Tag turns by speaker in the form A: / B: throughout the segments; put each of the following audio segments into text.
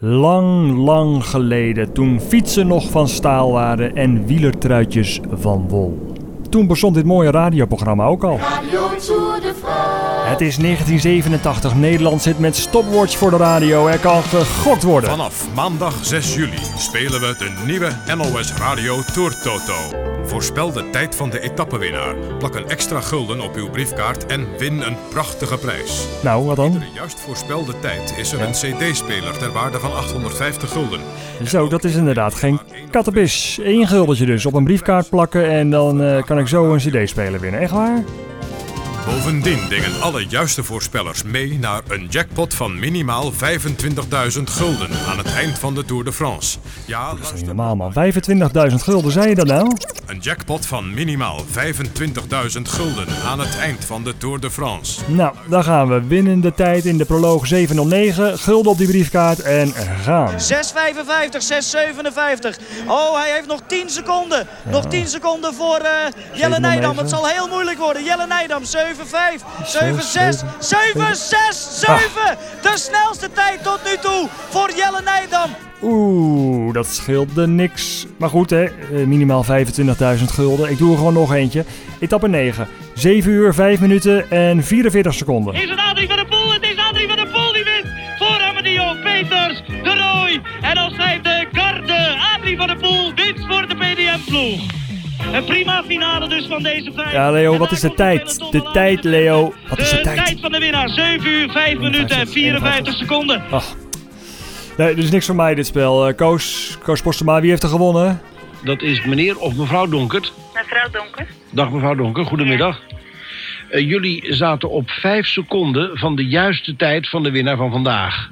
A: Lang, lang geleden, toen fietsen nog van staal waren en wielertruitjes van wol. Toen bestond dit mooie radioprogramma ook al. Het is 1987, Nederland zit met stopwatch voor de radio. Er kan gegokt worden.
B: Vanaf maandag 6 juli spelen we de nieuwe NOS Radio Tour Toto. Voorspel de tijd van de etappewinnaar. Plak een extra gulden op uw briefkaart en win een prachtige prijs.
A: Nou, wat dan?
B: De juist voorspelde tijd is er een cd-speler ter waarde van 850 gulden.
A: Zo, dat is inderdaad geen kattenbis. Eén guldetje dus op een briefkaart plakken en dan eh, kan ik zo een cd-speler winnen. Echt waar?
B: Bovendien dingen alle juiste voorspellers mee naar een jackpot van minimaal 25.000 gulden aan het eind van de Tour de France. Ja,
A: Dat is niet normaal man. 25.000 gulden, zei je dat nou?
B: Een jackpot van minimaal 25.000 gulden aan het eind van de Tour de France.
A: Nou, dan gaan we. Winnende tijd in de proloog 709. Gulden op die briefkaart en gaan.
C: 6,55, 6,57. Oh, hij heeft nog 10 seconden. Nog 10 seconden voor eh, Jelle
A: 7,9.
C: Nijdam. Het zal heel moeilijk worden. Jelle Nijdam, 7,5, 7,6, 7,6, 7. De snelste tijd tot nu toe voor Jelle Nijdam.
A: Oeh, dat scheelde niks. Maar goed hè, eh, minimaal 25.000 gulden. Ik doe er gewoon nog eentje. Etappe 9. 7 uur, 5 minuten en 44 seconden.
D: Is het Adrie van der Poel? Het is Adrie van der Poel die wint voor Amadeo Peters, de Roy. En dan schrijft de Garde. Adrie van der Poel wint voor de PDM-ploeg. Een prima finale dus van deze vijf.
A: Ja, Leo, wat is de tijd? De tijd, Leo. Wat is de
D: De
A: tijd?
D: tijd van de winnaar, 7 uur, 5 minuten en 54 seconden.
A: Ach. Nee, dit is niks voor mij dit spel. Eh, Koos, Koos Postema, wie heeft er gewonnen?
E: Dat is meneer of mevrouw Donkert.
F: Mevrouw Donker.
E: Dag mevrouw Donker, goedemiddag. Eh, jullie zaten op 5 seconden van de juiste tijd van de winnaar van vandaag.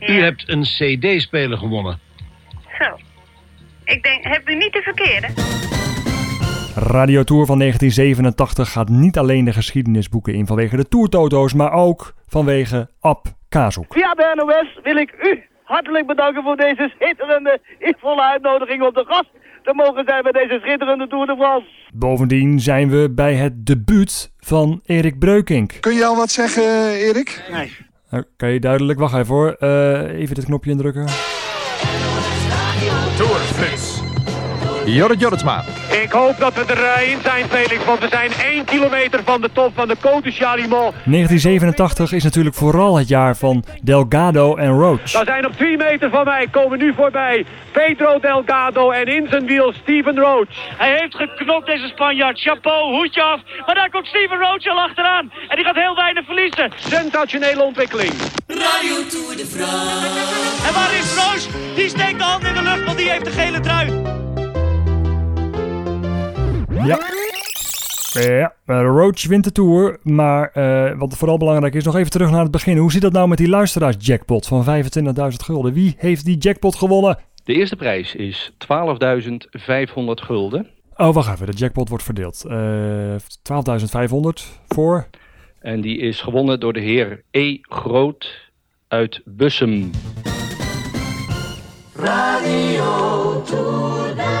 E: U hebt een cd-speler gewonnen.
F: Zo. Ik denk, heb u niet de verkeerde?
A: Radio Tour van 1987 gaat niet alleen de geschiedenisboeken in vanwege de Tourtoto's, maar ook vanwege Ab Kazoek.
G: Via de NOS wil ik u hartelijk bedanken voor deze schitterende, volle uitnodiging om de gast te mogen zijn bij deze schitterende Tour de France.
A: Bovendien zijn we bij het debuut van Erik Breukink.
H: Kun je al wat zeggen, Erik?
G: Nee.
A: Nou, kan je duidelijk, wacht even hoor. Eh, even dit knopje indrukken.
I: Jorrit Jorritsma.
G: Ik hoop dat we erin zijn, Felix, want we zijn 1 kilometer van de top van de Côte Chalimont.
A: 1987 is natuurlijk vooral het jaar van Delgado en Roach.
G: Daar zijn op 3 meter van mij, komen nu voorbij Pedro Delgado en in zijn wiel Steven Roach.
D: Hij heeft geknokt deze Spanjaard. Chapeau, hoedje af. Maar daar komt Steven Roach al achteraan. En die gaat heel weinig verliezen.
G: Sensationele ontwikkeling.
J: Radio Tour de France.
D: En waar is Roach? Die steekt de hand in de lucht, want die heeft de gele trui.
A: Ja. Ja, eh, Roach wint de Tour, maar eh, wat vooral belangrijk is, nog even terug naar het begin. Hoe zit dat nou met die luisteraarsjackpot van 25.000 gulden? Wie heeft die jackpot gewonnen?
K: De eerste prijs is 12.500 gulden.
A: Oh, wacht even, de jackpot wordt verdeeld. Eh 12.500 voor...
K: En die is gewonnen door de heer E. Groot uit Bussum.
J: Radio Tour